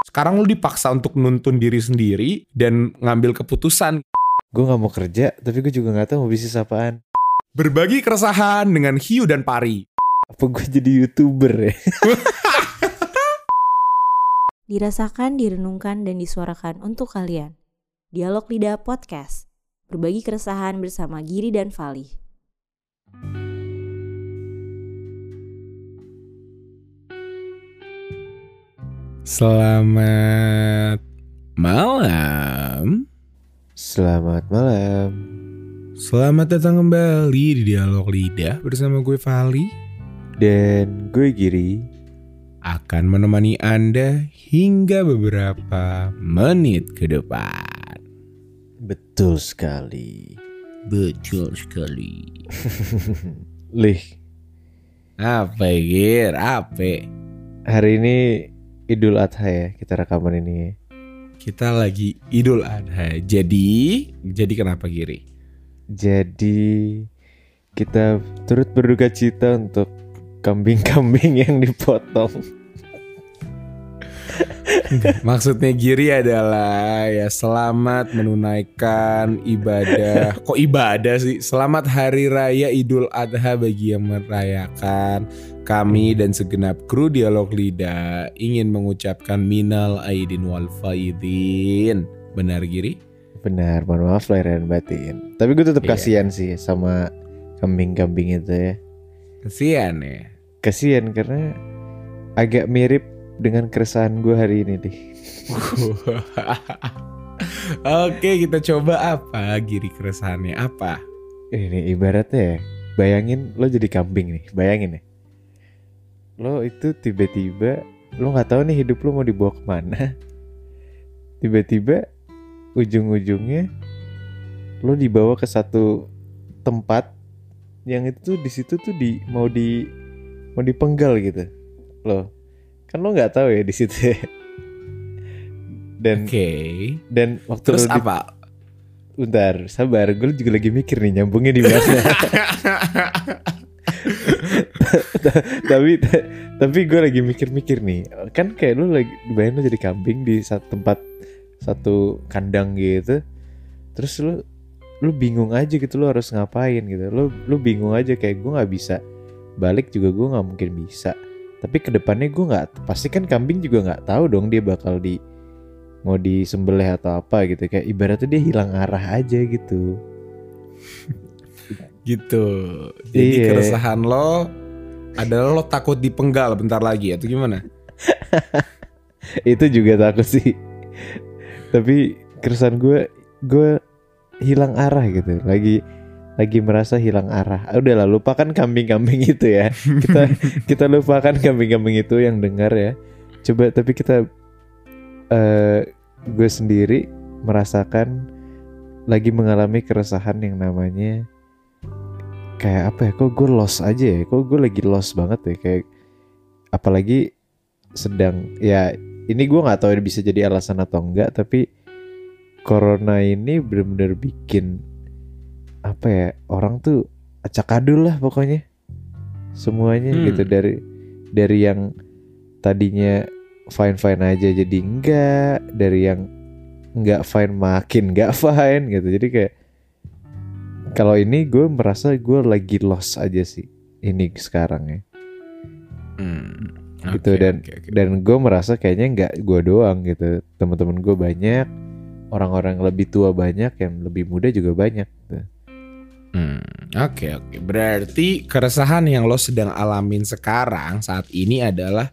Sekarang lu dipaksa untuk nuntun diri sendiri dan ngambil keputusan. Gue nggak mau kerja, tapi gue juga nggak tahu mau bisnis apaan. Berbagi keresahan dengan Hiu dan Pari. Apa gue jadi youtuber ya? Dirasakan, direnungkan, dan disuarakan untuk kalian. Dialog Lidah Podcast. Berbagi keresahan bersama Giri dan Fali. Selamat malam. Selamat malam. Selamat datang kembali di Dialog Lidah bersama gue Fali. Dan gue Giri. Akan menemani Anda hingga beberapa menit ke depan. Betul sekali. Betul sekali. Lih, Apa Gir? Apa? hari ini Idul Adha ya kita rekaman ini. Kita lagi Idul Adha. Jadi, jadi kenapa Giri? Jadi kita turut berduka cita untuk kambing-kambing yang dipotong. Maksudnya Giri adalah ya selamat menunaikan ibadah. Kok ibadah sih? Selamat Hari Raya Idul Adha bagi yang merayakan. Kami dan segenap kru Dialog Lidah ingin mengucapkan minal aidin wal faidin. Benar Giri? Benar, mohon maaf lahir dan batin. Tapi gue tetap Iya. kasihan sih sama kambing-kambing itu ya. Kesian ya. Kasihan karena agak mirip dengan keresahan gue hari ini deh. Oke kita coba apa Giri keresahannya apa? Ini ibaratnya ya, bayangin lo jadi kambing nih, bayangin ya. Lo itu tiba-tiba lo nggak tahu nih hidup lo mau dibawa ke mana. Tiba-tiba ujung-ujungnya lo dibawa ke satu tempat yang itu tuh di situ tuh di mau di mau dipenggal gitu. Lo kan lo nggak tahu ya di situ. ya. Dan Oke. dan waktu Terus lo di- apa? Bentar, sabar. Gue juga lagi mikir nih nyambungnya di mana. tapi tapi gue lagi mikir-mikir nih. Kan kayak lu lagi bayangin lu jadi kambing di satu tempat satu kandang gitu. Terus lu lu bingung aja gitu lu harus ngapain gitu. Lu lu bingung aja kayak gue nggak bisa balik juga gue nggak mungkin bisa. Tapi ke depannya gue nggak pasti kan kambing juga nggak tahu dong dia bakal di mau disembelih atau apa gitu kayak ibaratnya dia hilang arah aja gitu gitu. Jadi Iya. keresahan lo adalah lo takut dipenggal bentar lagi atau gimana? itu juga takut sih tapi keresahan gue gue hilang arah gitu lagi lagi merasa hilang arah. Ah, udahlah lupakan kambing-kambing itu ya. Kita kita lupakan kambing-kambing itu yang dengar ya. Coba tapi kita eh gue sendiri merasakan lagi mengalami keresahan yang namanya kayak apa ya kok gue lost aja ya. Kok gue lagi lost banget ya kayak apalagi sedang ya ini gue nggak tahu ini bisa jadi alasan atau enggak tapi corona ini bener-bener bikin apa ya orang tuh acak adul lah pokoknya semuanya Hmm. gitu dari dari yang tadinya fine fine aja jadi enggak dari yang enggak fine makin enggak fine gitu jadi kayak kalau ini gue merasa gue lagi lost aja sih ini sekarang ya Hmm. Gitu, dan- oke, oke. dan gue merasa kayaknya nggak gue doang gitu teman-teman gue banyak orang-orang lebih tua banyak yang lebih muda juga banyak gitu. Hmm, Oke oke. Berarti keresahan yang lo sedang alamin sekarang saat ini adalah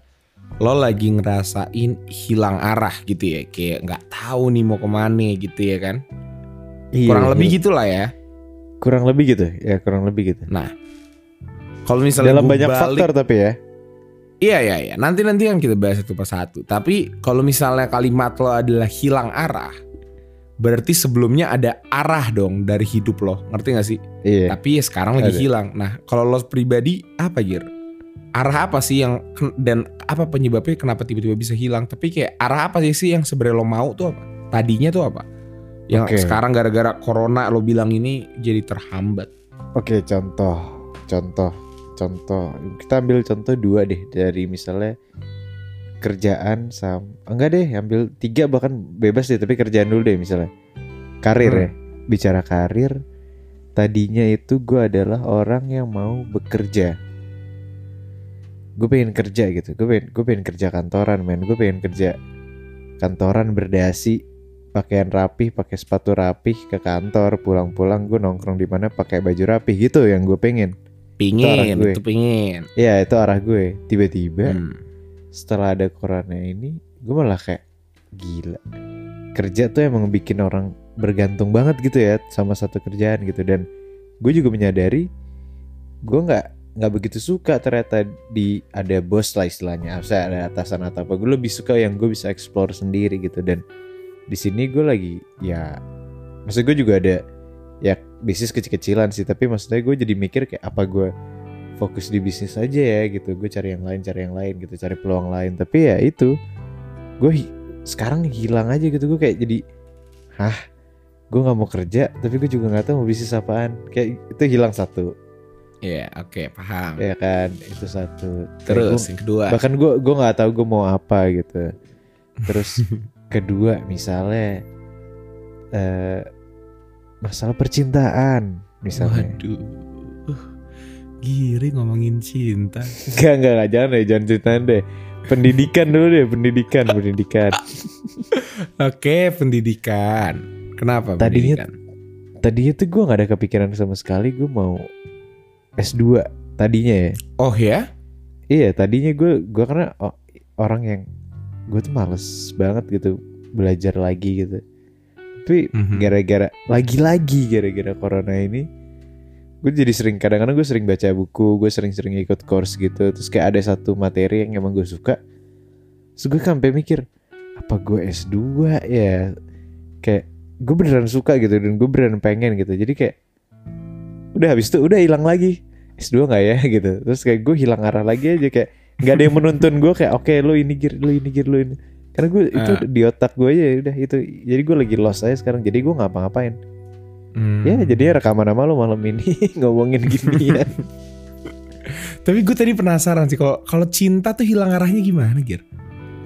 lo lagi ngerasain hilang arah gitu ya, kayak nggak tahu nih mau ke mana gitu ya kan? Kurang Iya, lebih iya. gitulah ya. kurang lebih gitu ya kurang lebih gitu Nah, kalau misalnya dalam banyak balik- faktor tapi ya Iya iya iya. Nanti nanti kan kita bahas satu persatu. Tapi kalau misalnya kalimat lo adalah hilang arah, berarti sebelumnya ada arah dong dari hidup lo. Ngerti gak sih? iya Tapi ya sekarang lagi Ada. hilang. Nah, kalau lo pribadi apa Gir? Arah apa sih yang dan apa penyebabnya kenapa tiba-tiba bisa hilang? Tapi kayak arah apa sih sih yang sebenarnya lo mau tuh apa? Tadinya tuh apa? Yang Oke. sekarang gara-gara corona lo bilang ini jadi terhambat. oke contoh contoh contoh kita ambil contoh dua deh dari misalnya kerjaan sama enggak deh ambil tiga bahkan bebas deh tapi kerjaan dulu deh misalnya karir Hmm. ya bicara karir tadinya itu gue adalah orang yang mau bekerja gue pengen kerja gitu gue pengen gue pengen kerja kantoran men gue pengen kerja kantoran berdasi pakaian rapih pakai sepatu rapih ke kantor pulang-pulang gue nongkrong di mana pakai baju rapih gitu yang gue pengen Pingin, gue. itu pingin. ya itu arah gue tiba-tiba Hmm. Setelah ada corona ini gue malah kayak gila. Kerja tuh emang bikin orang bergantung banget gitu ya sama satu kerjaan gitu. Dan gue juga menyadari gue nggak nggak begitu suka ternyata di ada bos lah istilahnya. Saya ada atasan atau apa. Gue lebih suka yang gue bisa explore sendiri gitu. Dan di sini gue lagi ya maksud gue juga ada ya bisnis kecil-kecilan sih. Tapi maksudnya gue jadi mikir kayak apa gue fokus di bisnis aja ya gitu. Gue cari yang lain cari yang lain gitu. Cari peluang lain. Tapi ya itu gue hi- sekarang hilang aja gitu. Gue kayak jadi hah? Gue nggak mau kerja tapi gue juga nggak tahu mau bisnis apaan. Kayak itu hilang satu. Iya, oke, paham. ya kan? Itu satu. Terus gua- yang kedua. bahkan gue gue nggak tahu gue mau apa gitu. Terus kedua misalnya eh masalah percintaan misalnya. Waduh. Uh, Giri ngomongin cinta. Enggak, enggak, enggak, jangan deh, jangan ceritain deh. Pendidikan dulu deh, pendidikan, pendidikan. Oke, pendidikan. Kenapa Tadinya- pendidikan? Tadinya tuh gue gak ada kepikiran sama sekali gue mau S2 tadinya ya. Oh ya? Iya, tadinya gue gue karena orang yang gue tuh males banget gitu belajar lagi gitu. Tapi Mhm. gara-gara lagi-lagi gara-gara corona ini gue jadi sering kadang-kadang gue sering baca buku gue sering-sering ikut course gitu. Terus kayak ada satu materi yang emang gue suka. Terus gue sampai mikir apa gue S2 ya? Kayak gue beneran suka gitu dan gue beneran pengen gitu. Jadi kayak udah habis itu udah hilang lagi. S2 nggak ya? Gitu. Terus kayak gue hilang arah lagi aja. Kayak nggak ada yang menuntun gue kayak oke lo ini gir lo ini gir lo ini. Karena gue itu Ah. di otak gue aja udah itu. Jadi gue lagi lost aja sekarang. Jadi gue ngapa-ngapain Hmm. Ya jadinya rekaman sama lo malam ini ngomongin gini ya. Tapi gue tadi penasaran sih kalau kalau cinta tuh hilang arahnya gimana, Gir?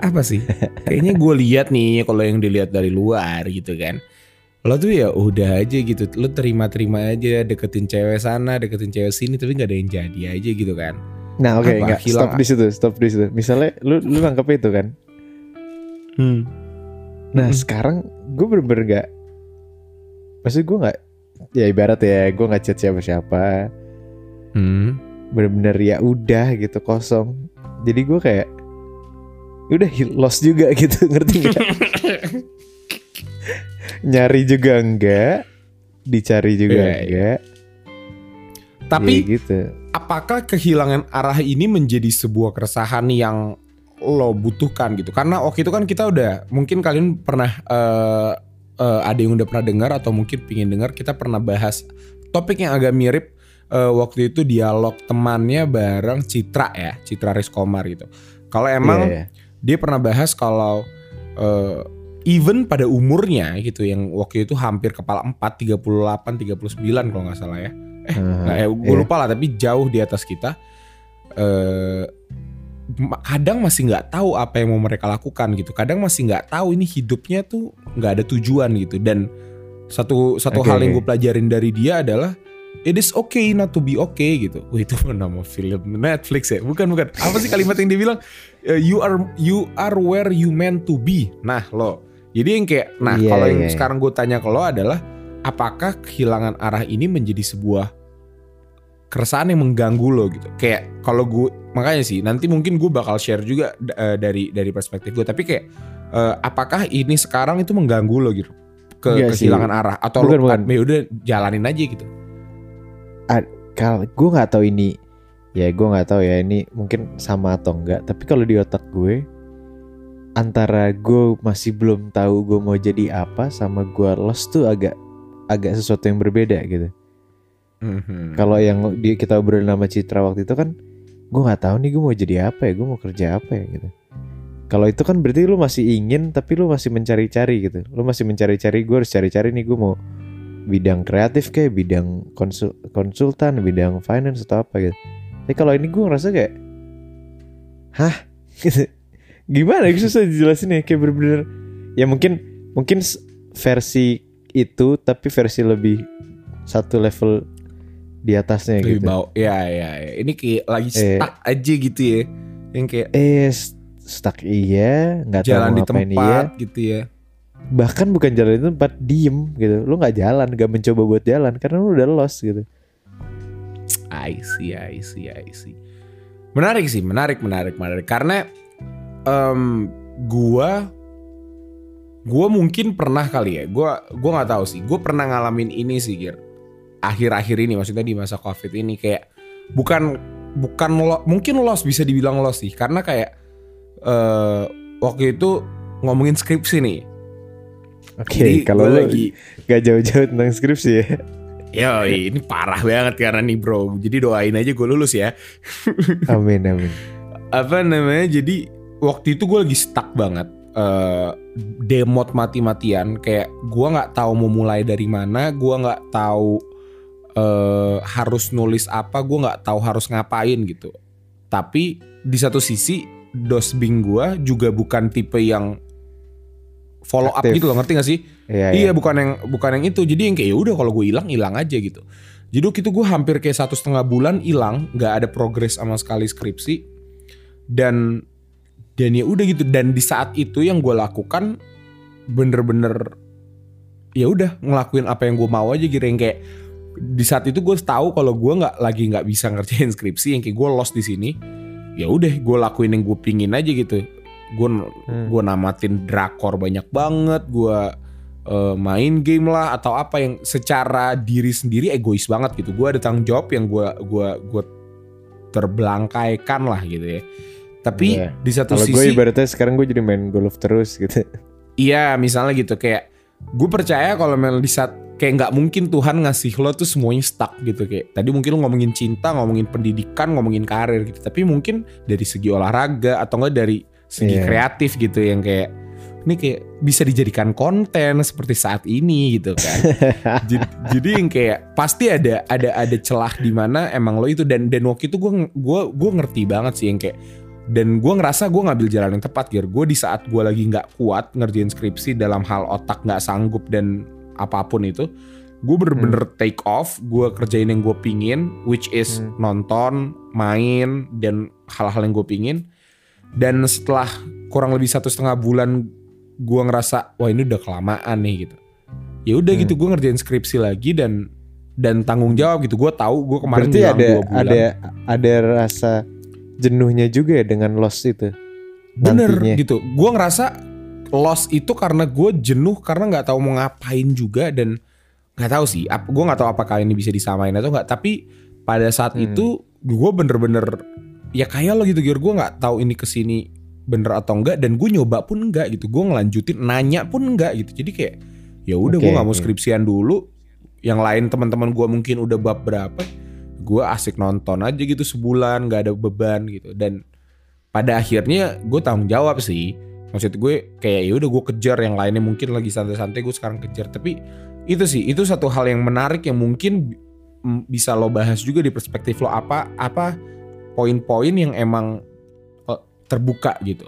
Apa sih? Kayaknya gue lihat nih kalau yang dilihat dari luar gitu kan. Lo tuh ya udah aja gitu, lo terima-terima aja deketin cewek sana, deketin cewek sini tapi nggak ada yang jadi aja gitu kan. Nah oke Apa? enggak Hilang- stop di situ stop di situ. Misalnya lu lu nangkep itu kan. Hmm. Nah Mm-mm. sekarang gue bener-bener gak Maksud gue gak Ya ibarat ya gue gak chat siapa-siapa Hmm. Bener-bener ya udah gitu kosong Jadi gue kayak Udah hi- lost juga gitu ngerti gak Nyari juga enggak Dicari juga Iya, iya. enggak Tapi Ya gitu apakah kehilangan arah ini menjadi sebuah keresahan yang lo butuhkan gitu? Karena waktu itu kan kita udah mungkin kalian pernah eh, eh, ada yang udah pernah dengar atau mungkin pingin dengar kita pernah bahas topik yang agak mirip eh, waktu itu dialog temannya bareng Citra ya, Citra Riskomar gitu. Kalau emang Iya, iya. dia pernah bahas kalau eh, even pada umurnya gitu yang waktu itu hampir kepala 4 38 39 kalau nggak salah ya. Nah, Aha, eh, gue iya. lupa lah tapi jauh di atas kita. Eh ma- kadang masih nggak tahu apa yang mau mereka lakukan gitu. Kadang masih nggak tahu ini hidupnya tuh nggak ada tujuan gitu. Dan satu satu Oke, hal yang gue pelajarin dari dia adalah it is okay not to be okay gitu. Wah itu nama film Netflix ya? Bukan bukan. Apa sih kalimat yang dia bilang? Eh, you are you are where you meant to be. Nah lo. Jadi yang kayak, nah Iya, kalau yang iya, iya. sekarang gue tanya ke lo adalah apakah kehilangan arah ini menjadi sebuah keresahan yang mengganggu lo gitu. Kayak kalau gue makanya sih nanti mungkin gue bakal share juga eh, dari dari perspektif gue. Tapi kayak eh, apakah ini sekarang itu mengganggu lo gitu ke Enggak sih. kehilangan arah atau Bukan, lo bukan. ya udah jalanin aja gitu. kalau gue nggak tahu ini ya gue nggak tahu ya ini mungkin sama atau enggak tapi kalau di otak gue antara gue masih belum tahu gue mau jadi apa sama gue lost tuh agak agak sesuatu yang berbeda gitu Mhm. kalau yang di, kita obrolin sama Citra waktu itu kan gue nggak tahu nih gue mau jadi apa ya? Gue mau kerja apa ya? Gitu. Kalau itu kan berarti lu masih ingin tapi lu masih mencari-cari gitu. Lu masih mencari-cari gue harus cari-cari nih gue mau bidang kreatif kayak bidang konsul konsultan bidang finance atau apa gitu. Tapi kalau ini gue ngerasa kayak hah? Gitu. Gimana ya? Susah dijelasin ya kayak bener-bener ya mungkin mungkin versi itu tapi versi lebih satu level di atasnya Lebih gitu. bau. Ya ya ya. Ini kayak lagi Eh. stuck aja gitu ya. Yang kayak Eh stuck iya, nggak tahu di ngapain iya. tempat gitu ya. Bahkan bukan jalan di tempat, diem gitu. Lu nggak jalan, nggak mencoba buat jalan karena lu udah lost gitu. I see, I see, I see. Menarik sih, menarik, menarik, menarik. Karena em, gua, gua mungkin pernah kali ya. Gua, gua nggak tahu sih. Gua pernah ngalamin ini sih, Gir. Akhir-akhir ini, maksudnya di masa covid ini kayak bukan, bukan lo, mungkin loss bisa dibilang loss sih. Karena kayak eh waktu itu ngomongin skripsi nih. Oke, Jadi kalau lu lagi nggak jauh-jauh tentang skripsi ya. Yo, ini parah banget karena nih bro. Jadi doain aja gue lulus ya. Amin amin. Apa namanya? Jadi waktu itu gue lagi stuck banget. eh demot mati-matian. Kayak gue nggak tahu mau mulai dari mana. Gue nggak tahu eh harus nulis apa. Gue nggak tahu harus ngapain gitu. Tapi di satu sisi dosbing gue juga bukan tipe yang follow up Aktif. gitu loh. Ngerti gak sih? Iya, Iya iya. bukan yang bukan yang itu. Jadi yang kayak ya udah kalau gue hilang hilang aja gitu. Jadi waktu itu gue hampir kayak satu setengah bulan hilang, nggak ada progres sama sekali skripsi. Dan dan ya udah gitu. Dan di saat itu yang gue lakukan bener-bener ya udah ngelakuin apa yang gue mau aja gitu yang kayak di saat itu gue tahu kalau gue nggak lagi nggak bisa ngerjain skripsi yang kayak gue lost di sini ya udah gue lakuin yang gue pingin aja gitu gue Hmm. gue namatin drakor banyak banget gue eh, main game lah atau apa yang secara diri sendiri egois banget gitu gue ada tanggung jawab yang gue gua gue terbelangkaikan lah gitu ya tapi Iya. di satu gue sisi ibaratnya sekarang gue jadi main golf terus gitu. Iya misalnya gitu kayak gue percaya kalau di saat kayak nggak mungkin Tuhan ngasih lo tuh semuanya stuck gitu kayak tadi mungkin lo ngomongin cinta ngomongin pendidikan ngomongin karir gitu. Tapi mungkin dari segi olahraga atau enggak dari segi Iya. kreatif gitu yang kayak ini kayak bisa dijadikan konten seperti saat ini gitu kan. Jadi, jadi yang kayak pasti ada ada ada celah di mana emang lo itu dan dan waktu itu gue gue gue ngerti banget sih yang kayak dan gue ngerasa gue ngambil jalan yang tepat Gir gue di saat gue lagi nggak kuat ngerjain skripsi dalam hal otak nggak sanggup dan apa pun itu gue bener-bener take off gue kerjain yang gue pingin which is Hmm. nonton main dan hal-hal yang gue pingin dan setelah kurang lebih satu setengah bulan gue ngerasa wah ini udah kelamaan nih gitu ya udah Hmm. gitu gue ngerjain skripsi lagi dan dan tanggung jawab gitu gue tahu gue kemarin Berarti ada bulan ada ada rasa jenuhnya juga ya dengan loss itu. bener nantinya. gitu gue ngerasa loss itu karena gue jenuh karena nggak tahu mau ngapain juga dan nggak tahu sih ap, gue nggak tahu apakah ini bisa disamain atau nggak. Tapi pada saat Hmm. itu gue bener-bener ya kayak lo gitu Gir. Gue nggak tahu ini ke sini bener atau enggak dan gue nyoba pun enggak gitu. Gue ngelanjutin nanya pun enggak gitu. Jadi kayak ya udah Oke, gue nggak mau skripsian dulu. Yang lain teman-teman gue mungkin udah bab berapa gue asik nonton aja gitu sebulan nggak ada beban gitu. Dan pada akhirnya gue tanggung jawab sih maksud gue kayak ya udah gue kejar yang lainnya mungkin lagi santai-santai gue sekarang kejar. Tapi itu sih itu satu hal yang menarik yang mungkin bisa lo bahas juga di perspektif lo. Apa apa poin-poin yang emang eh, terbuka gitu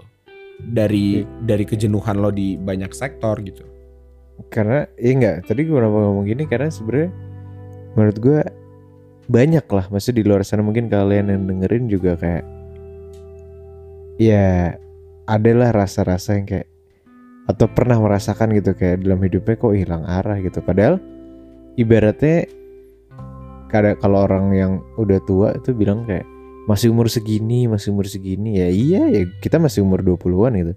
dari dari kejenuhan lo di banyak sektor gitu. Karena ya enggak, tadi gue kenapa ngomong gini karena sebenarnya menurut gue banyak lah, maksudnya di luar sana mungkin kalian yang dengerin juga kayak ya adalah rasa-rasa yang kayak atau pernah merasakan gitu kayak dalam hidupnya kok hilang arah gitu. Padahal ibaratnya kada kalau orang yang udah tua itu bilang kayak masih umur segini, masih umur segini ya iya ya kita masih umur 20-an gitu.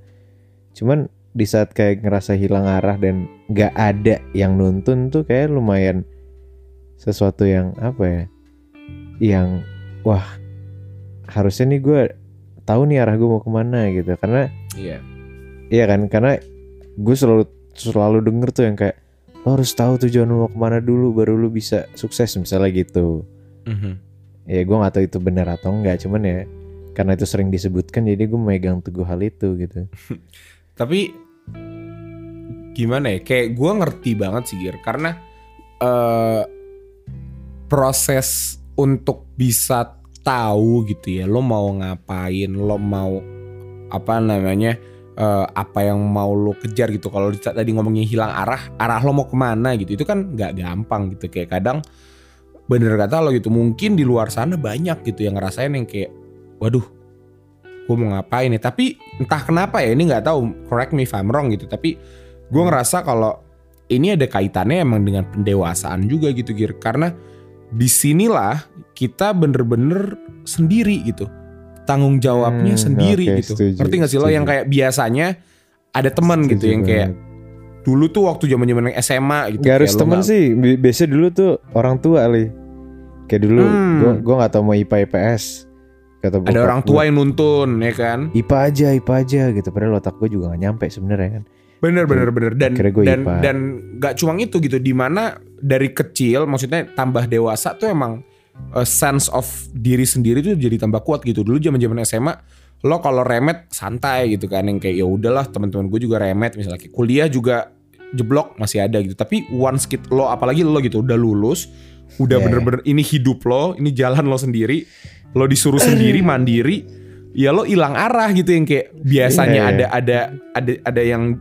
Cuman di saat kayak ngerasa hilang arah dan nggak ada yang nuntun tuh kayak lumayan sesuatu yang apa ya yang wah harusnya nih gue tahu nih arah gue mau ke mana gitu. Karena iya. Iya kan karena gue selalu selalu denger tuh yang kayak lo harus tahu tujuan lo mau ke mana dulu baru lo bisa sukses misalnya gitu. Ya gue nggak tahu itu benar atau enggak cuman ya karena itu sering disebutkan jadi gue megang teguh hal itu gitu. Tapi gimana ya? Kayak gue ngerti banget sih Gir karena eh proses untuk bisa tahu gitu ya, lo mau ngapain, lo mau apa namanya eh, apa yang mau lo kejar gitu. Kalau di- tadi ngomongnya hilang arah arah lo mau ke mana gitu itu kan nggak gampang gitu. Kayak kadang bener kata lo gitu mungkin di luar sana banyak gitu yang ngerasain yang kayak waduh gue mau ngapain nih tapi entah kenapa ya ini nggak tahu correct me if I'm wrong gitu. Tapi gue ngerasa kalau ini ada kaitannya emang dengan pendewasaan juga gitu Gir. Karena di sinilah kita bener-bener sendiri gitu. Tanggung jawabnya Hmm, sendiri oke, gitu. setuju, ngerti gak sih lo? Setuju. yang kayak biasanya ada teman gitu yang kayak banget. dulu tuh waktu zaman zaman SMA gitu Gak harus lo temen nggak- sih. Bi- Biasanya dulu tuh orang tua li. Kayak dulu Hmm. Gue gua gak tau mau IPA IPS Kata ada orang gua, tua yang nuntun ya kan? IPA aja IPA aja gitu. Padahal otak gue juga gak nyampe sebenarnya kan. Bener bener bener. Dan gua dan IPA. dan gak cuma itu gitu. Di mana dari kecil maksudnya tambah dewasa tuh emang uh, sense of diri sendiri tuh jadi tambah kuat gitu dulu zaman zaman SMA lo kalau remet santai gitu kan yang kayak ya udahlah teman-teman gue juga remet misalnya kayak kuliah juga jeblok masih ada gitu tapi once kit lo apalagi lo gitu udah lulus udah Yeah. bener-bener ini hidup lo ini jalan lo sendiri lo disuruh sendiri mandiri ya lo hilang arah gitu yang kayak biasanya Yeah. ada ada ada ada yang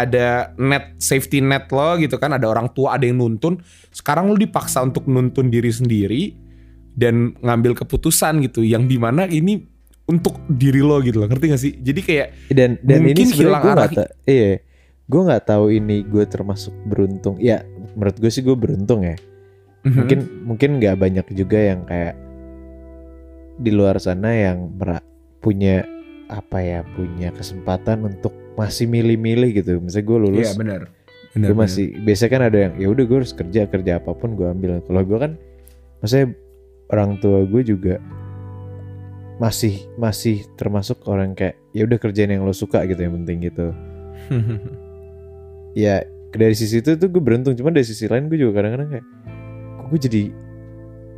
ada net safety net lo gitu kan ada orang tua ada yang nuntun. Sekarang lo dipaksa untuk nuntun diri sendiri dan ngambil keputusan gitu yang di mana ini untuk diri lo gitu loh. Ngerti gak sih? Jadi kayak Dan dan Mungkin ini hilang gue arah. gak ta- Iya Gue gak tahu ini gue termasuk beruntung. Ya menurut gue sih gue beruntung ya. Mhm, Mungkin mungkin gak banyak juga yang kayak Di luar sana yang punya apa ya punya kesempatan untuk masih milih-milih gitu. Misalnya gue lulus iya benar. Gue masih biasanya kan ada yang ya udah gue harus kerja kerja apa pun gue ambil. Kalau gue kan maksudnya orang tua gue juga masih masih termasuk orang kayak ya udah kerjain yang lo suka gitu yang penting gitu. Ya dari sisi itu tuh gue beruntung. Cuman dari sisi lain gue juga kadang-kadang kayak kok gue jadi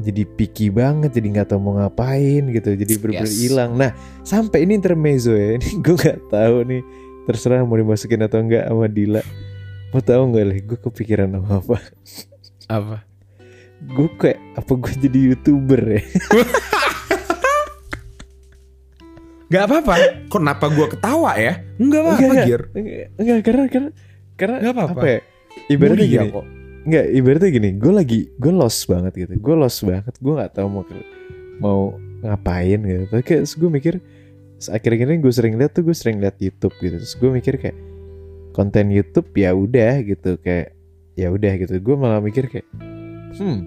jadi picky banget jadi nggak tahu mau ngapain gitu. Jadi bener-bener Yes. hilang. Nah sampai ini intermezzo ya. Ini gue nggak tahu nih terserah mau dimasukin atau enggak sama Dila. Mau tahu nggak lah gue kepikiran sama apa. Apa? Gue kayak apa gue jadi youtuber ya? Gak apa-apa. Kenapa gue ketawa ya? Enggak Enggak, apa-apa enggak. Gir. Enggak, enggak karena karena karena Nggak apa-apa. apa ya? Ibaratnya Mulia gini. kok. Enggak, ibaratnya gini, gue lagi gue lost banget gitu. Gue lost banget, gue nggak tahu mau mau ngapain gitu. Tapi kayak gue mikir akhir-akhir ini gue sering lihat tuh gue sering lihat YouTube gitu. Terus gue mikir kayak konten YouTube ya udah gitu kayak ya udah gitu. Gue malah mikir kayak hmm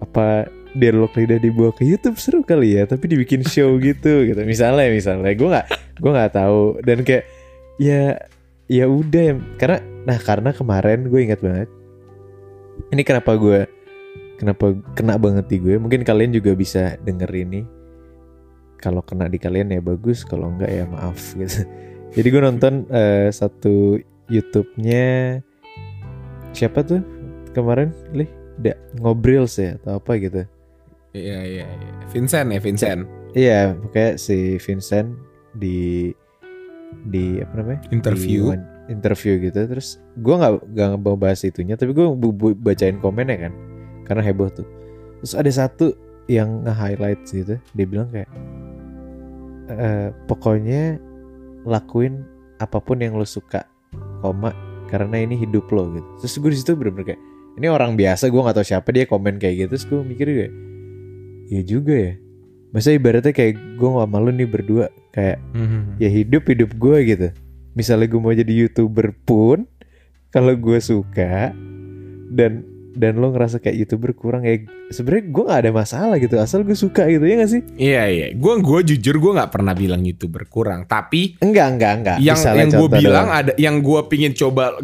apa dialog lidah dibawa ke YouTube seru kali ya tapi dibikin show gitu gitu. Misalnya misalnya. Gue nggak gue nggak tahu. Dan kayak ya ya udah ya. Karena nah karena kemarin gue ingat banget ini kenapa gue kenapa kena banget di gue. Mungkin kalian juga bisa denger ini kalau kena di kalian ya bagus kalau enggak ya maaf gitu. Jadi gue nonton eh, satu YouTube-nya siapa tuh kemarin lih da, ngobrol ya atau apa gitu. Iya iya iya. Vincent ya Vincent. Iya pokoknya si Vincent di di apa namanya? Interview. Di interview gitu. Terus gue nggak nggak bahas itunya tapi gue bacain komennya kan karena heboh tuh. Terus ada satu yang nge-highlight gitu dia bilang kayak "Eh, pokoknya lakuin apa pun yang lo suka koma karena ini hidup lo gitu. Terus gue di situ bener-bener kayak ini orang biasa gue nggak tahu siapa dia komen kayak gitu. Terus gue mikir kayak iya juga ya. Masa ibaratnya kayak gue nggak malu nih berdua kayak Mhm. ya hidup hidup gue gitu. Misalnya gue mau jadi youtuber pun kalau gue suka dan dan lo ngerasa kayak youtuber kurang ya sebenarnya gue nggak ada masalah gitu asal gue suka gitu ya gak sih Iya iya Gue gua jujur gue gak pernah bilang itu berkurang Tapi enggak enggak enggak yang Misalnya yang gue bilang doang. ada yang gue pingin coba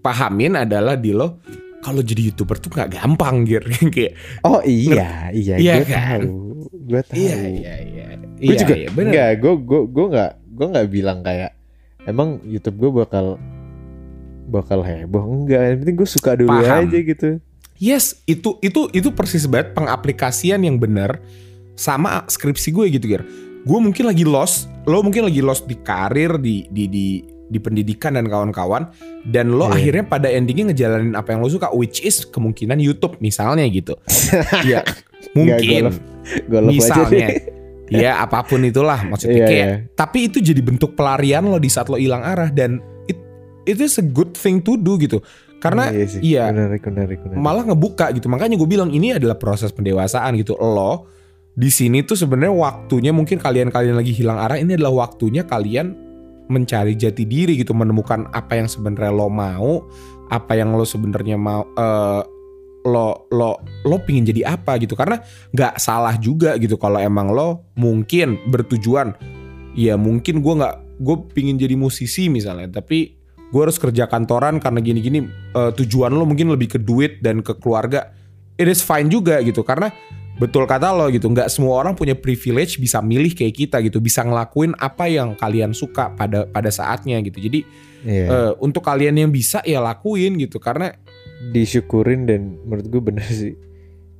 pahamin adalah di lo kalau jadi youtuber tuh nggak gampang gir kayak oh iya iya Iya gue kan? tahu gue tahu iya iya iya gue Iya, juga iya, bener. enggak gue gue gue nggak gue nggak bilang kayak emang YouTube gue bakal bakal heboh enggak yang penting gue suka dulu Paham. aja gitu Yes, itu itu itu persis banget pengaplikasian yang benar sama skripsi gue gitu, Gir. Gue mungkin lagi lost, lo mungkin lagi lost di karir, di di di di pendidikan dan kawan-kawan dan lo Iya. akhirnya pada endingnya ngejalanin apa yang lo suka which is kemungkinan YouTube misalnya gitu. Iya, Nggak, gue mungkin love- gue love aja misalnya ya apa pun itulah maksudnya Iya, kayak iya. tapi itu jadi bentuk pelarian lo di saat lo hilang arah dan it it is a good thing to do gitu karena iya, sih. iya menarik menarik menarik. malah ngebuka gitu makanya gue bilang ini adalah proses pendewasaan gitu lo di sini tuh sebenarnya waktunya mungkin kalian-kalian lagi hilang arah ini adalah waktunya kalian mencari jati diri gitu menemukan apa yang sebenarnya lo mau apa yang lo sebenarnya mau eh, lo lo lo pingin jadi apa gitu karena nggak salah juga gitu kalau emang lo mungkin bertujuan ya mungkin gue nggak gue pingin jadi musisi misalnya tapi gue harus kerja kantoran karena gini-gini eh, tujuan lo mungkin lebih ke duit dan ke keluarga it is fine juga gitu karena betul kata lo gitu nggak semua orang punya privilege bisa milih kayak kita gitu bisa ngelakuin apa yang kalian suka pada pada saatnya gitu jadi Iya. eh, untuk kalian yang bisa ya lakuin gitu karena disyukurin dan menurut gue bener sih.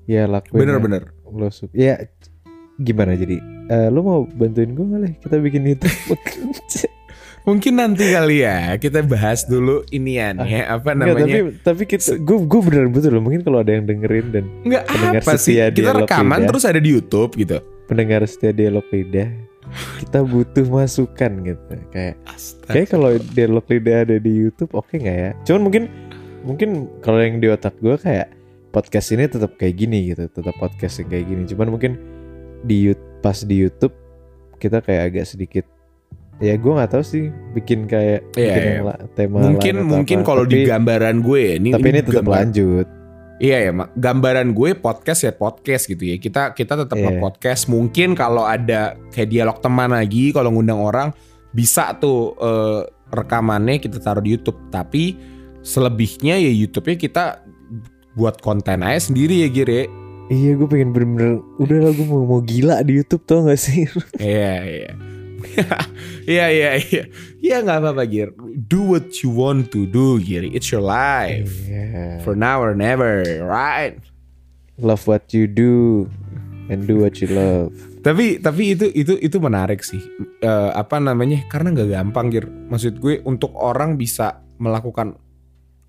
Ya lakuin. yang bener-bener Lo su- ya gimana jadi? Eh, lo mau bantuin gue nggak? Kita bikin YouTube. mungkin nanti kali ya kita bahas dulu inian ya apa Enggak, tapi namanya? tapi kita gue gue bener betul loh mungkin kalau ada yang dengerin dan nggak pendengar apa sih kita rekaman terus ada di YouTube gitu. Pendengar setia dialog lidah kita butuh masukan gitu. Kayak kayak kalau dialog lidah ada di YouTube oke nggak ya? Cuman mungkin mungkin kalau yang di otak gue kayak podcast ini tetap kayak gini gitu. Tetap podcast yang kayak gini. Cuman mungkin di pas di YouTube kita kayak agak sedikit ya gue nggak tahu sih bikin kayak Iya, bikin la- tema mungkin lain mungkin kalau di gambaran gue ini tapi ini tetap gambar- lanjut Iya ya, Mak. gambaran gue podcast ya podcast gitu ya. Kita kita tetap Iya. podcast. Mungkin kalau ada kayak dialog teman lagi, kalau ngundang orang bisa tuh eh, rekamannya kita taruh di YouTube. Tapi selebihnya ya YouTube-nya kita buat konten aja sendiri ya Gire. iya gue pengen bener-bener udah lah gue mau, mau gila di YouTube tau gak sih Iya iya. Iya iya iya. Iya nggak apa-apa Gir. Do what you want to do Giri. It's your life. Iya. For now or never, right? love what you do and do what you love tapi tapi itu itu itu menarik sih Eh, apa namanya karena nggak gampang gir maksud gue untuk orang bisa melakukan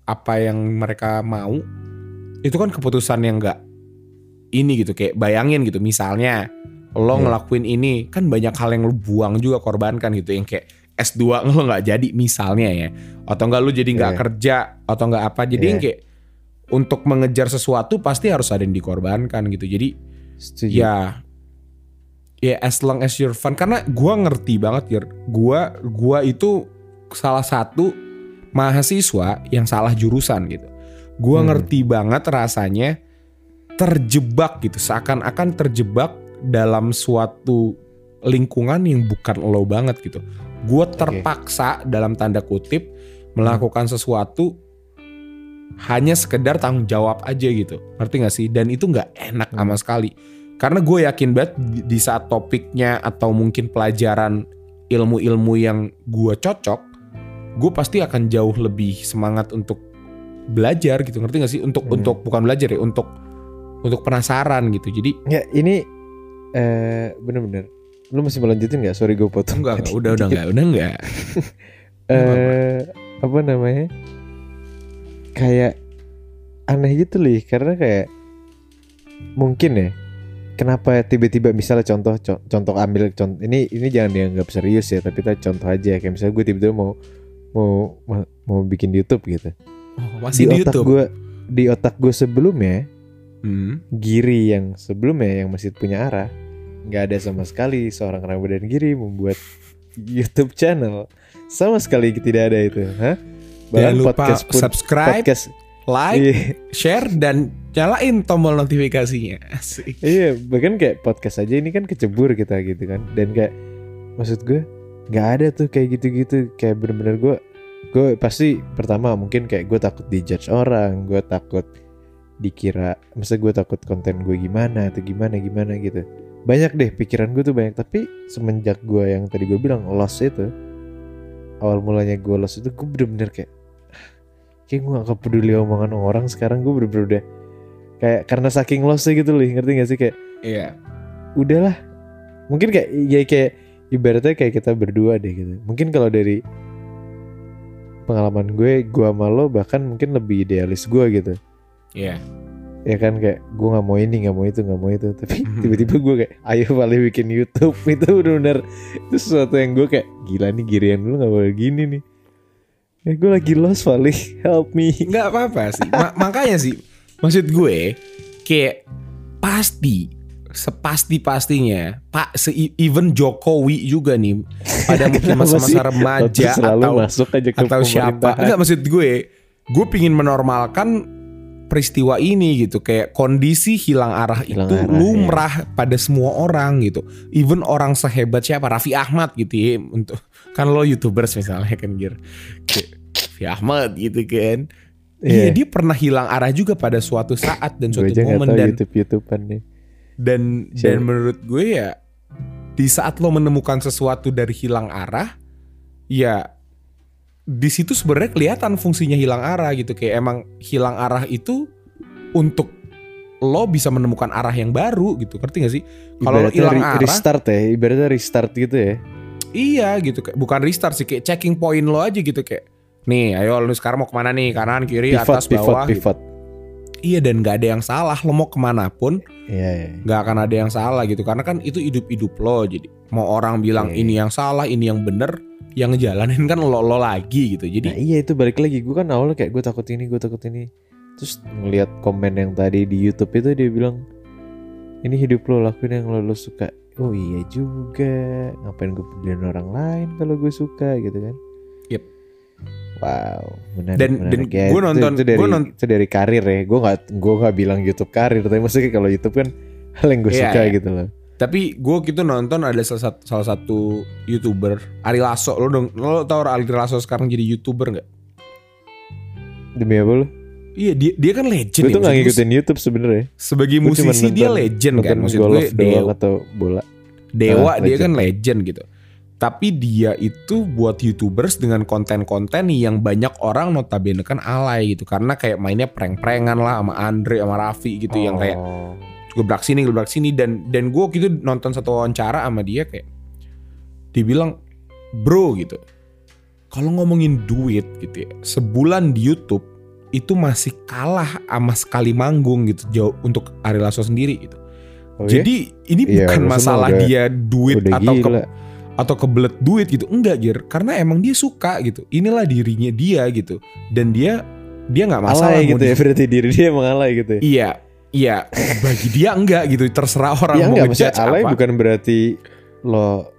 apa yang mereka mau itu kan keputusan yang nggak ini gitu kayak bayangin gitu misalnya lo Iya. ngelakuin ini kan banyak hal yang lo buang juga korbankan gitu yang kayak S2 lo nggak jadi misalnya ya atau enggak lo jadi nggak Iya. kerja atau nggak apa jadi Iya. yang kayak untuk mengejar sesuatu pasti harus ada yang dikorbankan gitu jadi setuju ya ya as long as you're fun karena gua ngerti banget ya gua gua itu salah satu mahasiswa yang salah jurusan gitu gua Hmm. ngerti banget rasanya terjebak gitu seakan-akan terjebak dalam suatu lingkungan yang bukan lo banget gitu. Gua terpaksa dalam tanda kutip melakukan sesuatu hanya sekedar tanggung jawab aja gitu. Ngerti gak sih? Dan itu nggak enak Hmm. sama sekali. Karena gue yakin banget di- di saat topiknya atau mungkin pelajaran ilmu-ilmu yang gue cocok gue pasti akan jauh lebih semangat untuk belajar gitu. Ngerti gak sih? Untuk Hmm. untuk bukan belajar ya untuk untuk penasaran gitu. Jadi ya ini eh bener-bener. Lu masih melanjutin nggak? Sorry gue potong. Enggak, udah udah enggak. Udah enggak. Eh apa namanya? Kayak aneh gitu loh karena kayak mungkin ya kenapa tiba-tiba misalnya contoh co- contoh ambil contoh ini ini jangan dianggap serius ya tapi kita contoh aja. Kayak misalnya gue tiba-tiba mau mau mau, bikin YouTube gitu. Oh, masih di, otak YouTube? gue di otak gue sebelumnya Hmm. Giri yang sebelumnya yang masih punya arah nggak ada sama sekali seorang Ramadan Giri membuat YouTube channel. Sama sekali tidak ada itu, hah? jangan lupa podcast pun subscribe podcast like iya, share dan nyalain tombol notifikasinya. Asik. iya bahkan kayak podcast aja ini kan kecebur kita gitu kan. Dan kayak maksud gue nggak ada tuh kayak gitu-gitu. Kayak bener-bener gue gue pasti pertama mungkin kayak gue takut dijudge orang gue takut dikira masa gue takut konten gue gimana atau gimana gimana gitu banyak deh pikiran gue tuh banyak. Tapi semenjak gue yang tadi gue bilang lost itu awal mulanya gue lost itu gue bener-bener kayak "Ah, kayak gue gak peduli omongan orang. Sekarang gue bener-bener udah kayak karena saking lostnya gitu loh ngerti gak sih? Kayak iya. udahlah. Mungkin kayak ya kayak ibaratnya kayak kita berdua deh gitu. Mungkin kalau dari pengalaman gue gue sama lo bahkan mungkin lebih idealis gue gitu. Iya ya kan kayak gue nggak mau ini nggak mau itu nggak mau itu. Tapi Mhm. tiba-tiba gue kayak ayo paling bikin YouTube. Itu benar-benar itu sesuatu yang gue kayak gila nih girian dulu nggak boleh gini nih. Ya gue lagi lost paling help me. Nggak apa-apa sih. Ma- makanya sih maksud gue kayak pasti sepasti pastinya pak se even Jokowi juga nih pada mungkin masa-masa remaja atau masuk aja ke atau siapa. enggak maksud gue gue pingin menormalkan peristiwa ini gitu kayak kondisi hilang arah Hilang itu arah, lumrah pada semua orang gitu. Even orang sehebat siapa? Raffi Ahmad gitu ya untuk kan lo youtubers misalnya kan Gir. Kayak Raffi Ahmad gitu kan. Iya Iya. dia pernah hilang arah juga pada suatu saat dan suatu momen dan YouTube YouTubean nih. dan Siapa? dan menurut gue ya di saat lo menemukan sesuatu dari hilang arah ya di situ sebenarnya kelihatan fungsinya hilang arah gitu. Kayak emang hilang arah itu untuk lo bisa menemukan arah yang baru gitu. Ngerti gak sih? Kalau lo hilang arah restart ya ibaratnya restart gitu ya. Iya gitu kayak bukan restart sih kayak checking point lo aja gitu kayak nih ayo lo sekarang mau ke mana nih? Kanan kiri pivot atas pivot bawah gitu. pivot iya dan nggak ada yang salah. Lo mau ke mana pun iya iya. nggak akan ada yang salah gitu. Karena kan itu hidup-hidup lo jadi mau orang bilang Iya. ini yang salah ini yang bener yang ngejalanin kan lo lo lagi gitu. Nah jadi iya itu balik lagi. Gue kan awalnya kayak gue takut ini gue takut ini. Terus ngelihat komen yang tadi di YouTube itu dia bilang ini hidup lo lakuin yang lo, lo suka. Oh iya juga. Ngapain gue peduliin orang lain kalau gue suka gitu kan. Wow menarik Dan- dan. Ya, gue itu- nonton- itu, dari gue non- itu dari karir ya. Gue nggak gue nggak bilang YouTube karir tapi maksudnya kalau YouTube kan hal yang gue Iya, suka iya. gitu loh. Tapi gue gitu nonton ada salah satu, salah satu youtuber Ari Lasso. Lo dong lo tau Ari Lasso sekarang jadi youtuber nggak? Demi apa lo iya dia dia kan legend gue ya, tuh nggak maksud gue ngikutin YouTube sebenarnya. Sebagai Gue musisi dia nonton- legend kan nonton maksud gue dewa, atau bola. Dewa Ah, dia legend. kan legend gitu tapi dia itu buat youtubers dengan konten-konten yang banyak orang notabene kan alay gitu karena kayak mainnya prank-prankan lah sama Andre sama Raffi gitu yang kayak Oh. gebrak sini gebrak sini dan dan gue gitu nonton satu wawancara sama dia kayak dibilang bro gitu kalau ngomongin duit gitu ya sebulan di YouTube itu masih kalah sama sekali manggung gitu jauh untuk Ari Lasso sendiri gitu Oh, iya? jadi ini Iya, bukan maksudnya masalah udah- dia duit udah atau ke. Atau kebelet duit gitu. Enggak Gir karena emang dia suka gitu. Inilah dirinya dia gitu. Dan dia dia nggak masalah alay gitu ya berarti diri dia emang alay gitu ya? Iya. Iya. Bagi dia enggak gitu. Terserah orang ya mau enggak alay apa. bukan berarti lo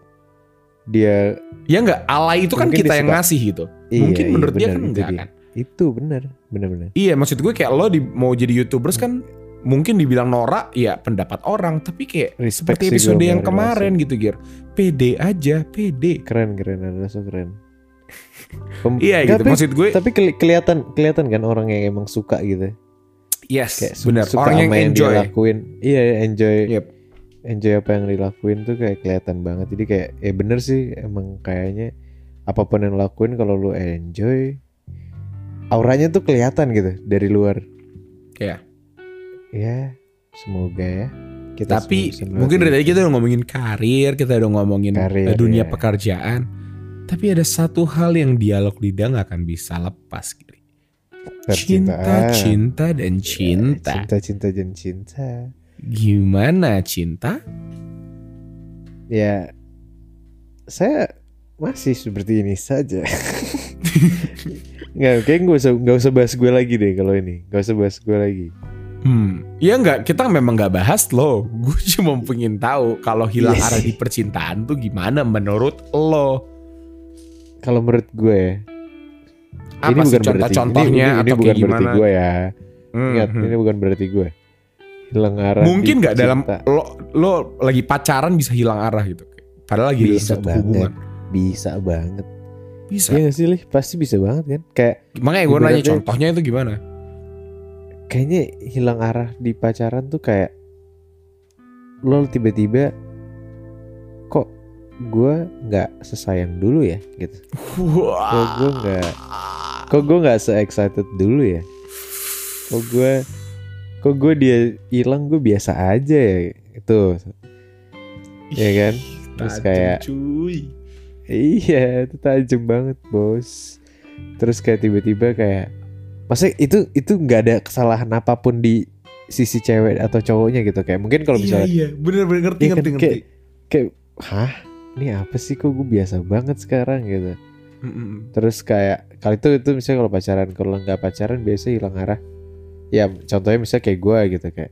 dia ya enggak. Alay itu kan kita dia yang ngasih gitu. Iya, mungkin iya, menurut dia benar, kan itu enggak dia. kan? Itu benar benar benar. Iya maksud gue kayak lo di, mau jadi youtubers kan mungkin dibilang norak ya pendapat orang tapi kayak Respect seperti episode yang kemarin gitu Gir. Pede aja pede. Keren keren so keren. Pem- iya gitu. Tapi, maksud gue tapi keli- kelihatan kelihatan kan orang yang emang suka gitu yes kayak su- benar. orang yang enjoy. dia lakuin. Iya enjoy. Yep. enjoy apa yang dilakuin tuh kayak kelihatan banget. Jadi kayak ya bener sih emang kayaknya apa pun yang lakuin kalau lu enjoy auranya tuh kelihatan gitu dari luar. Iya. Ya semoga ya kita Tapi mungkin dari tadi kita udah ngomongin karir, kita udah ngomongin Karir, dunia ya. pekerjaan. Tapi ada satu hal yang dialog lidah nggak akan bisa lepas. Giri. Cinta, percintaan. cinta dan Ya, cinta. cinta cinta dan cinta Gimana cinta? ya saya masih seperti ini saja nggak kayak nggak usah nggak usah bahas gue lagi deh kalau ini nggak usah bahas gue lagi Hmm, ya nggak, kita memang nggak bahas loh. Gue cuma pengen tahu kalau hilang Iya arah di percintaan tuh gimana menurut lo? kalau menurut gue Apa sih contoh-contohnya ini, ini, ini atau bukan kayak berarti gimana? gue ya Hmm, ingat hmm. ini bukan berarti gue hilang arah Mungkin nggak dalam lo lo lagi pacaran bisa hilang arah gitu. Padahal lagi dalam Bisa satu banget. hubungan. bisa banget Bisa. Iya sih Lih? Pasti bisa banget kan Kayak Makanya gue nanya contohnya itu gimana? Kayaknya hilang arah di pacaran tuh kayak Lo tiba-tiba Kok gue gak sesayang dulu ya gitu Kok gue gak Kok gue gak se-excited dulu ya Kok gue Kok gue dia hilang gue biasa aja ya Itu Ya kan Terus kayak cuy. Iya, itu tajam banget, bos. Terus kayak tiba-tiba kayak, masa itu itu nggak ada kesalahan apa pun di sisi cewek atau cowoknya gitu kayak mungkin kalau iya misalnya iya. Bener-bener ngerti Iya kan, ngerti ngerti. kayak kayak hah? Ini apa sih? Kok gue biasa banget sekarang? Gitu. Mm-mm. terus kayak kalau itu itu misalnya kalau pacaran kalau nggak pacaran biasa hilang arah. Ya contohnya misalnya kayak gue gitu kayak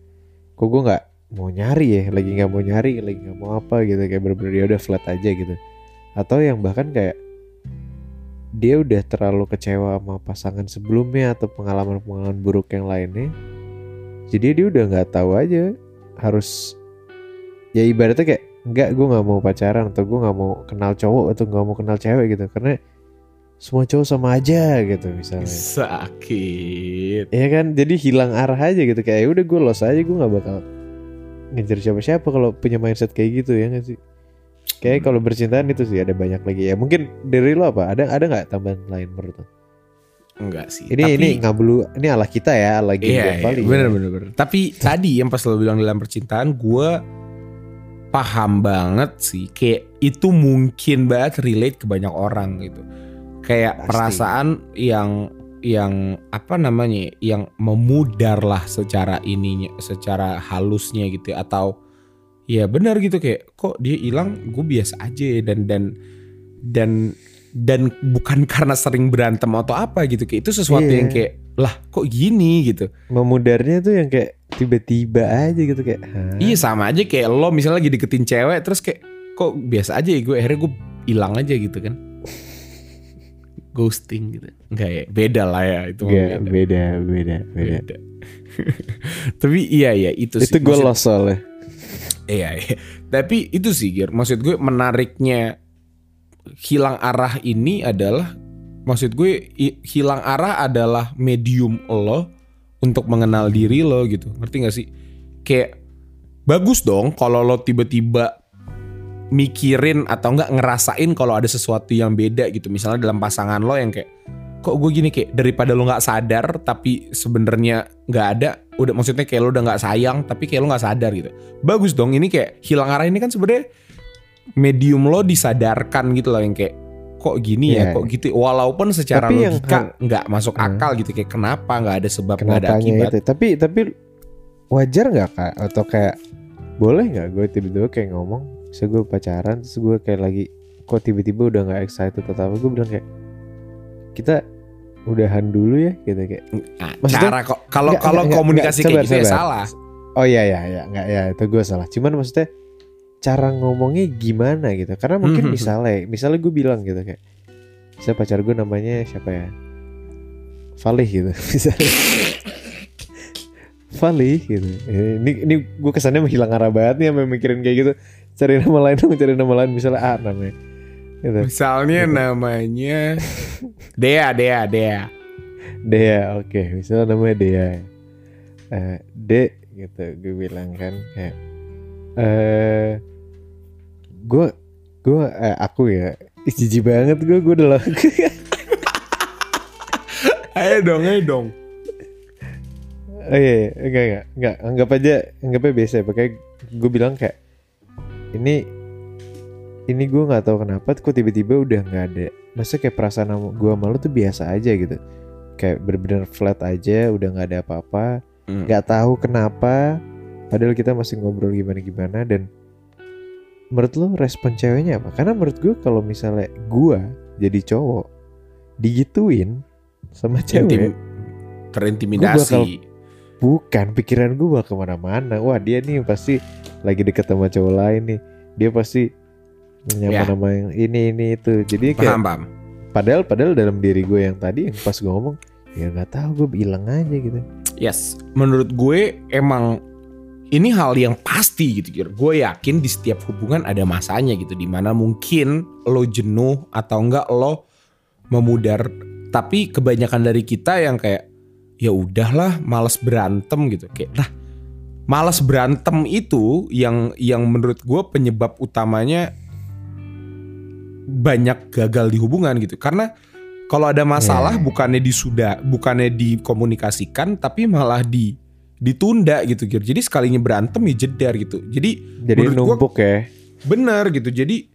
kok gue nggak mau nyari ya? Lagi nggak mau nyari lagi nggak mau apa? Gitu kayak bener-bener ya udah flat aja gitu. Atau yang bahkan kayak dia udah terlalu kecewa sama pasangan sebelumnya atau pengalaman-pengalaman buruk yang lainnya jadi dia udah nggak tahu aja harus ya ibaratnya kayak nggak gue nggak mau pacaran atau gue nggak mau kenal cowok atau nggak mau kenal cewek gitu. Karena semua cowok sama aja gitu misalnya. Sakit. Iya kan? Jadi hilang arah aja gitu. Kayak "Ya udah gue los aja gue nggak bakal ngejar siapa-siapa kalau punya mindset kayak gitu ya nggak sih kayak kalau bercintaan itu sih ada banyak lagi ya mungkin dari lo apa ada ada nggak tambahan lain menurut lo enggak sih ini Tapi- ini nggak perlu ini ala kita ya ala game Iya, iya ya. bener, bener bener Tapi tadi yang pas lo bilang dalam percintaan Gue paham banget sih Kayak itu mungkin banget relate ke banyak orang gitu Kayak Pasti. perasaan yang yang apa namanya ya, yang memudar lah secara ininya secara halusnya gitu ya. atau ya benar gitu kayak kok dia hilang gue biasa aja dan dan dan dan bukan karena sering berantem atau apa gitu kayak itu sesuatu Iya. yang kayak lah kok gini gitu memudarnya tuh yang kayak tiba-tiba aja gitu kayak Hah? Iya sama aja kayak lo misalnya lagi deketin cewek terus kayak kok biasa aja ya gue akhirnya gue hilang aja gitu kan. Ghosting gitu. Enggak ya, beda lah ya itu. Nggak, beda. beda beda beda Beda. Tapi iya iya itu, itu gue Maksud- los soalnya Iya iya. Tapi itu sih Gir, maksud gue menariknya hilang arah ini adalah maksud gue hilang arah adalah medium lo untuk mengenal diri lo gitu. Ngerti gak sih? Kayak bagus dong kalau lo tiba-tiba mikirin atau enggak ngerasain kalau ada sesuatu yang beda gitu. Misalnya dalam pasangan lo yang kayak kok gue gini kayak daripada lo nggak sadar tapi sebenarnya nggak ada udah maksudnya kayak lo udah nggak sayang tapi kayak lo nggak sadar gitu. Bagus dong ini kayak hilang arah ini kan sebenarnya medium lo disadarkan gitu loh yang kayak kok gini ya? Iya. kok gitu? Walaupun secara Tapi logika nggak masuk Hmm. akal gitu kayak kenapa nggak ada sebab nggak ada akibat? itu? Tapi tapi wajar nggak kak? Atau kayak boleh nggak gue tiba-tiba kayak ngomong bisa gue pacaran terus gue kayak lagi kok tiba-tiba udah nggak excited atau apa gue bilang kayak kita udahan dulu ya gitu kayak. Nah, Maksudnya- cara kok kalau kalau komunikasi nggak, kayak gitu ya salah. Oh iya iya iya nggak ya itu gue salah. Cuman maksudnya cara ngomongnya gimana gitu. Karena mungkin Mhm. misalnya misalnya gue bilang gitu kayak saya pacar gue namanya siapa ya? Valih gitu. Misalnya. Valih gitu. Ini ini gue kesannya menghilang arah banget nih mikirin kayak gitu. Cari nama lain dong cari nama lain misalnya A namanya gitu. Misalnya Gitu. namanya Dea Dea Dea. Dea oke. Misalnya namanya Dea. Eh De gitu. Gue bilang kan kayak eh gue gue eh, aku ya jijik banget gue gue udah laku ayo dong ayo dong. Oh iya, iya. Enggak enggak. Enggak anggap aja anggap aja biasa ya. Pakai gue bilang kayak ini ini gue nggak tahu kenapa kok tiba-tiba udah nggak ada. Masa kayak perasaan sama gue malu tuh biasa aja gitu. Kayak bener-bener flat aja udah nggak ada apa-apa. Hmm. nggak tahu kenapa padahal kita masih ngobrol gimana gimana dan menurut lo respon ceweknya apa? Karena menurut gue kalau misalnya gue jadi cowok digituin sama Intim- cewek terintimidasi. bukan pikiran gue bakal ke mana-mana. Wah dia nih pasti lagi deket sama cowok lain nih. Dia pasti Ya. nyaman sama yang ini ini itu jadi kayak paham paham padahal padahal dalam diri gue yang tadi yang pas gue ngomong ya nggak tahu gue bilang aja gitu Yes, menurut gue emang ini hal yang pasti gitu. Gue yakin di setiap hubungan ada masanya gitu, di mana mungkin lo jenuh atau enggak lo memudar. Tapi kebanyakan dari kita yang kayak ya udahlah, males berantem gitu. Kayak lah, males berantem itu yang yang menurut gue penyebab utamanya banyak gagal di hubungan gitu. Karena kalau ada masalah Yeah. bukannya disudah bukannya dikomunikasikan tapi malah di ditunda gitu Gir. Jadi sekalinya berantem ya jedar gitu. Jadi jadi Menurut gua- numpuk ya benar gitu. Jadi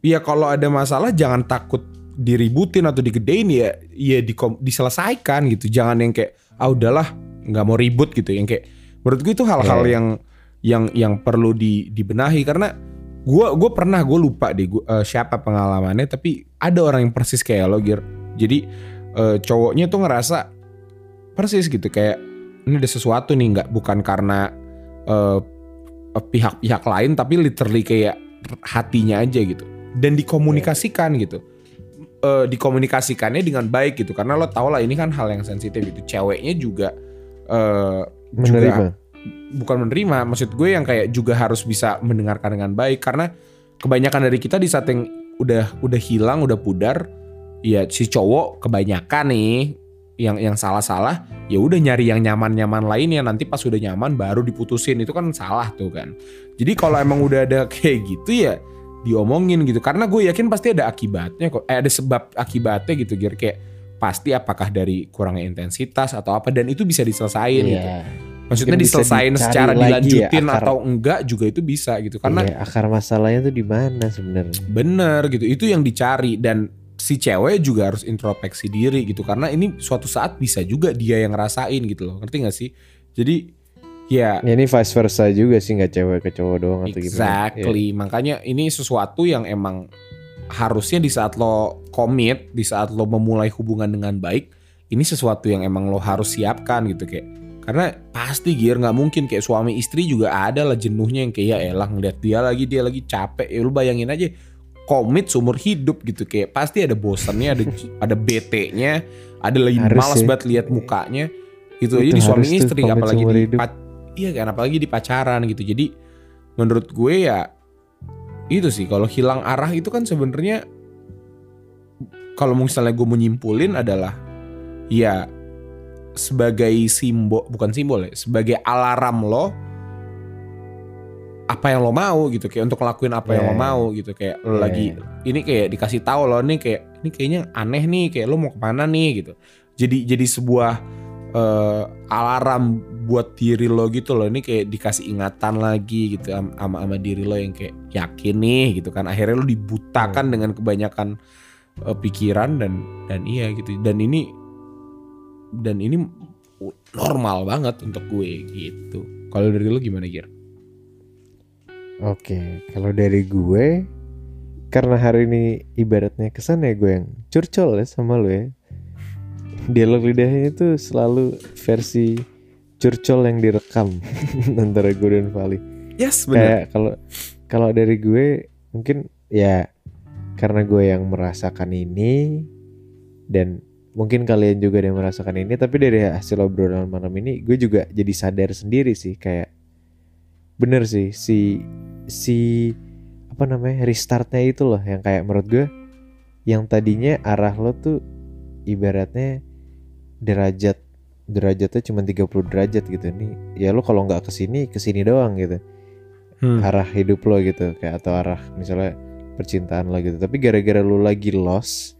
ya kalau ada masalah jangan takut diributin atau digedein ya ya dikom- diselesaikan gitu. Jangan yang kayak ah udahlah nggak mau ribut gitu. Yang kayak menurut gue itu hal-hal Iya. yang yang yang perlu di dibenahi karena gue gue pernah gue lupa deh gua, eh, siapa pengalamannya tapi ada orang yang persis kayak lo Gir. Jadi eh, cowoknya tuh ngerasa persis gitu kayak ini ada sesuatu nih nggak bukan karena eh, pihak-pihak lain tapi literally kayak hatinya aja gitu. Dan dikomunikasikan gitu. Eh, dikomunikasikannya dengan baik gitu karena lo tau lah ini kan hal yang sensitif gitu. Ceweknya juga juga Menerima. Bukan menerima maksud gue yang kayak juga harus bisa mendengarkan dengan baik. Karena kebanyakan dari kita di saat yang udah udah hilang udah pudar ya si cowok kebanyakan nih yang yang salah-salah ya udah nyari yang nyaman-nyaman lainnya nanti pas udah nyaman baru diputusin. Itu kan salah tuh kan. Jadi kalau emang udah ada kayak gitu ya diomongin gitu. Karena gue yakin pasti ada akibatnya kok. Eh, ada sebab akibatnya gitu Gir. Kayak pasti apakah dari kurangnya intensitas atau apa. Dan itu bisa diselesain gitu. Iya. Maksudnya diselesain secara lagi ya, dilanjutin akar- atau enggak juga itu bisa gitu. Karena Iya, akar masalahnya tuh di mana sebenarnya? bener gitu. Itu yang dicari dan si cewek juga harus introspeksi diri gitu. Karena ini suatu saat bisa juga dia yang ngerasain gitu loh. Ngerti gak sih? Jadi ya Ya, ini vice versa juga sih nggak cewek ke cowok doang atau gimana? Exactly. Makanya ini sesuatu yang emang harusnya di saat lo komit, di saat lo memulai hubungan dengan baik, ini sesuatu yang emang lo harus siapkan gitu kayak karena pasti gear nggak mungkin kayak suami istri juga ada lah jenuhnya yang kayak ya elah ngeliat dia lagi dia lagi capek. Ya lu bayangin aja komit seumur hidup gitu kayak pasti ada bosannya ada ada bete-nya ada lagi Harus malas banget lihat mukanya gitu. Itu jadi suami istri apalagi di pac- iya kan apalagi di pacaran gitu. Jadi menurut gue ya itu sih kalau hilang arah itu kan sebenarnya kalau misalnya gue menyimpulin adalah ya sebagai simbol bukan simbol ya sebagai alarm lo apa yang lo mau gitu kayak untuk ngelakuin apa yang lo Yeah. mau gitu kayak lo Yeah. lagi ini kayak dikasih tahu lo nih kayak ini kayaknya aneh nih kayak lo mau ke mana nih? gitu. Jadi jadi sebuah eh, alarm buat diri lo gitu loh ini kayak dikasih ingatan lagi gitu am- sama sama diri lo yang kayak yakin nih gitu kan. Akhirnya lo dibutakan dengan kebanyakan eh, pikiran dan dan iya gitu. Dan ini dan ini normal banget untuk gue gitu kalau dari lo gimana Gir? Oke, kalau dari gue karena hari ini ibaratnya kesan ya gue yang curcol ya sama lo ya. Dialog lidahnya itu selalu versi curcol yang direkam antara gue dan Vali. Yes Kayak kalau kalau dari gue mungkin ya karena gue yang merasakan ini dan mungkin kalian juga ada yang merasakan ini tapi dari hasil obrolan malam ini gue juga jadi sadar sendiri sih kayak bener sih si si apa namanya restartnya itu loh yang kayak menurut gue yang tadinya arah lo tuh ibaratnya derajat derajatnya cuma 30 derajat gitu. Nih ya lo kalau nggak ke sini ke sini doang gitu. Hmm. arah hidup lo gitu kayak atau arah misalnya percintaan lo gitu. Tapi gara-gara lo lagi lost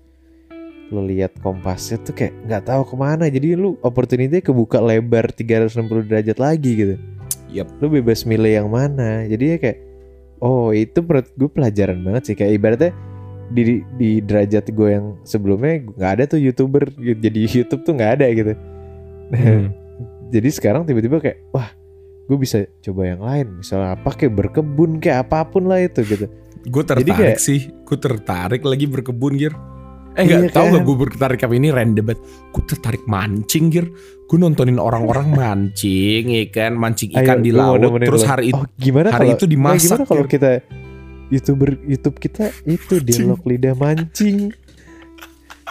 lo lihat kompasnya tuh kayak nggak tahu ke mana. Jadi lu opportunity kebuka lebar 360 derajat lagi gitu. Yap. lu bebas milih yang mana. Jadi ya kayak oh itu menurut gue pelajaran banget sih. Kayak ibaratnya di di derajat gue yang sebelumnya nggak ada tuh youtuber jadi YouTube tuh nggak ada gitu. Hmm. jadi sekarang tiba-tiba kayak wah gue bisa coba yang lain. Misalnya apa kayak berkebun kayak apa pun lah itu gitu. Gue tertarik kayak- sih, gue tertarik lagi berkebun Gir. Eh nggak Iya tahu kan? gak gue tertarik apa ini random banget. Gue tertarik mancing Gir. Gue nontonin orang-orang mancing, ya kan, mancing ikan Ayo, di laut. Terus lo. hari itu oh gimana hari kalau itu dimasak, nah, gimana kalau kita youtuber YouTube kita itu dialog lidah mancing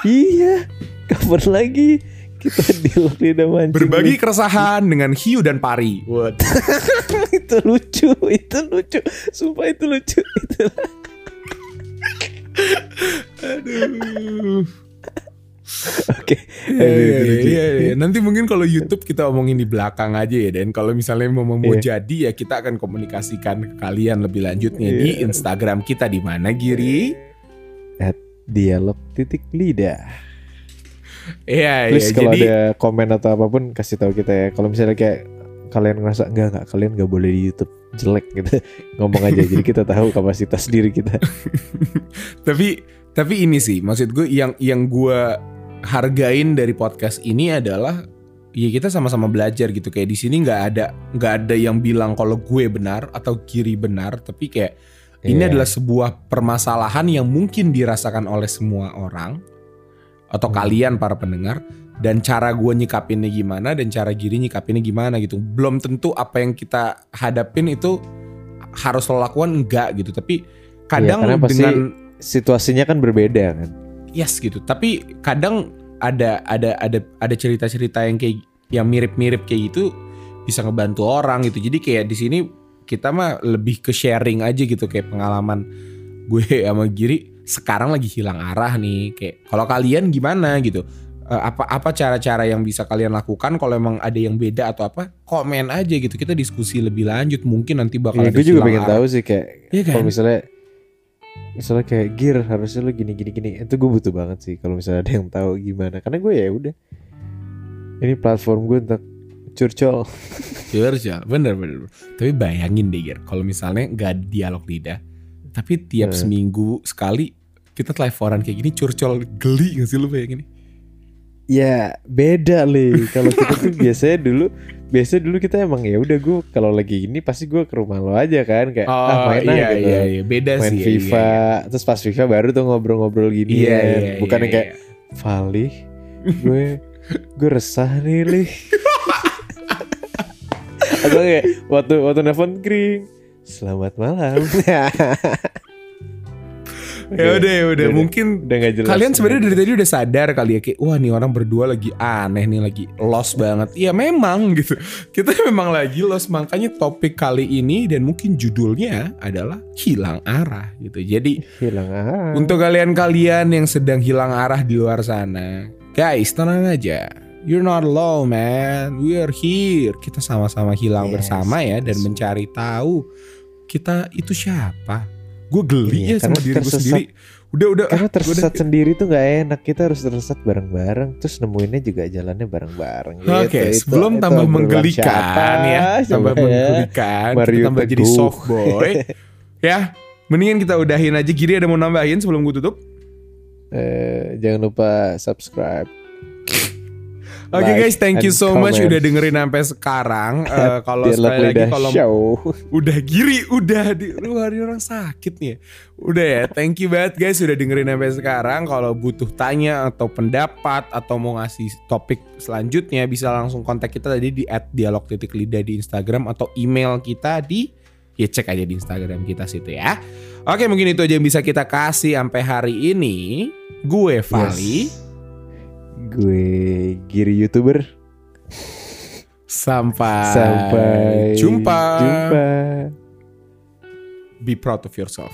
iya kapan lagi kita dialog lidah mancing berbagi keresahan dengan hiu dan pari. What? itu lucu itu lucu sumpah itu lucu itu Aduh. oke Iya, iya, iya. Nanti mungkin kalau YouTube kita omongin di belakang aja ya Dan kalau misalnya mau mau Iya. jadi ya kita akan komunikasikan ke kalian lebih lanjutnya di Iya. Instagram kita di mana Giri? dialog titik lidah Iya, iya. Please kalau Jadi ada komen atau apa pun kasih tahu kita ya. Kalau misalnya kayak kalian ngerasa enggak enggak kalian nggak boleh di YouTube jelek gitu ngomong aja jadi kita tahu kapasitas diri kita. tapi tapi ini sih maksud gue yang yang gue hargain dari podcast ini adalah ya kita sama-sama belajar gitu kayak di sini nggak ada nggak ada yang bilang kalau gue benar atau kiri benar tapi kayak ini Iya. adalah sebuah permasalahan yang mungkin dirasakan oleh semua orang atau Hmm. kalian para pendengar dan cara gue nyikapinnya gimana dan cara Giri nyikapinnya gimana gitu. Belum tentu apa yang kita hadapin itu harus lo lakukan enggak gitu. Tapi kadang karena pasti- dengan Situasinya kan berbeda kan. yes gitu. Tapi kadang ada ada ada ada cerita-cerita yang kayak yang mirip-mirip kayak gitu bisa ngebantu orang gitu. Jadi kayak di sini kita mah lebih ke sharing aja gitu kayak pengalaman gue sama Giri. Sekarang lagi hilang arah nih kayak kalau kalian gimana? gitu apa apa cara-cara yang bisa kalian lakukan kalau emang ada yang beda atau apa? Komen aja gitu. Kita diskusi lebih lanjut. Mungkin nanti bakal Iya, ada gue juga pengen tahu sih kayak Iya kan? kalau misalnya misalnya kayak gear harusnya lu gini gini gini. Itu gue butuh banget sih kalau misalnya ada yang tahu gimana. Karena gue ya udah. Ini platform gue untuk curcol. Curcol, bener bener. Tapi bayangin deh Gir, kalau misalnya nggak dialog lidah, tapi tiap Hmm. seminggu sekali kita teleponan kayak gini curcol geli gak sih lu bayangin? Ya beda li. Kalau kita tuh biasanya dulu biasanya dulu kita emang ya udah gue kalau lagi ini pasti gue ke rumah lo aja kan. Kayak ah main iya, gitu iya iya beda main sih. ya, FIFA. iya, terus pas FIFA baru tuh ngobrol-ngobrol Iya gini iya, ya iya, bukan iya, yang kayak iya. Vali gue gue resah nih li. Atau kayak waktu waktu nelfon kering selamat malam Ya udah ya udah mungkin udah gak jelas kalian sebenarnya dari tadi udah sadar kali ya kayak wah nih orang berdua lagi aneh nih lagi lost banget. Iya memang gitu. Kita memang lagi lost makanya topik kali ini dan mungkin judulnya adalah hilang arah gitu. Jadi hilang ah Untuk kalian-kalian yang sedang hilang arah di luar sana, guys tenang aja. You're not alone, man. We are here. Kita sama-sama hilang Yes, bersama ya dan mencari tahu kita itu siapa. Gue geli Iya, ya sama diri gue sendiri. Udah udah. karena ah, tersesat udah- sendiri tuh nggak enak kita harus tersesat bareng-bareng terus nemuinnya juga jalannya bareng-bareng Oke, Gitu. Itu- sebelum itu tambah berulang menggelikan ya, tambah ya. menggelikan, kita Mario tambah jadi soft boy. ya, mendingan kita udahin aja. Giri ada mau nambahin sebelum gue tutup? Eh, jangan lupa subscribe Oke Like guys, thank you so much comment. udah dengerin sampai sekarang. Eh, kalau sekali lagi kalau udah giri, udah di luar orang sakit nih. ya. Udah ya, thank you banget guys udah dengerin sampai sekarang. Kalau butuh tanya atau pendapat atau mau ngasih topik selanjutnya bisa langsung kontak kita tadi di @dialog.lidah di Instagram atau email kita di ya cek aja di Instagram kita situ ya. Oke, mungkin itu aja yang bisa kita kasih sampai hari ini. Gue Vali. Yes. Gue Giri youtuber Sampai, sampai jumpa. jumpa Be proud of yourself.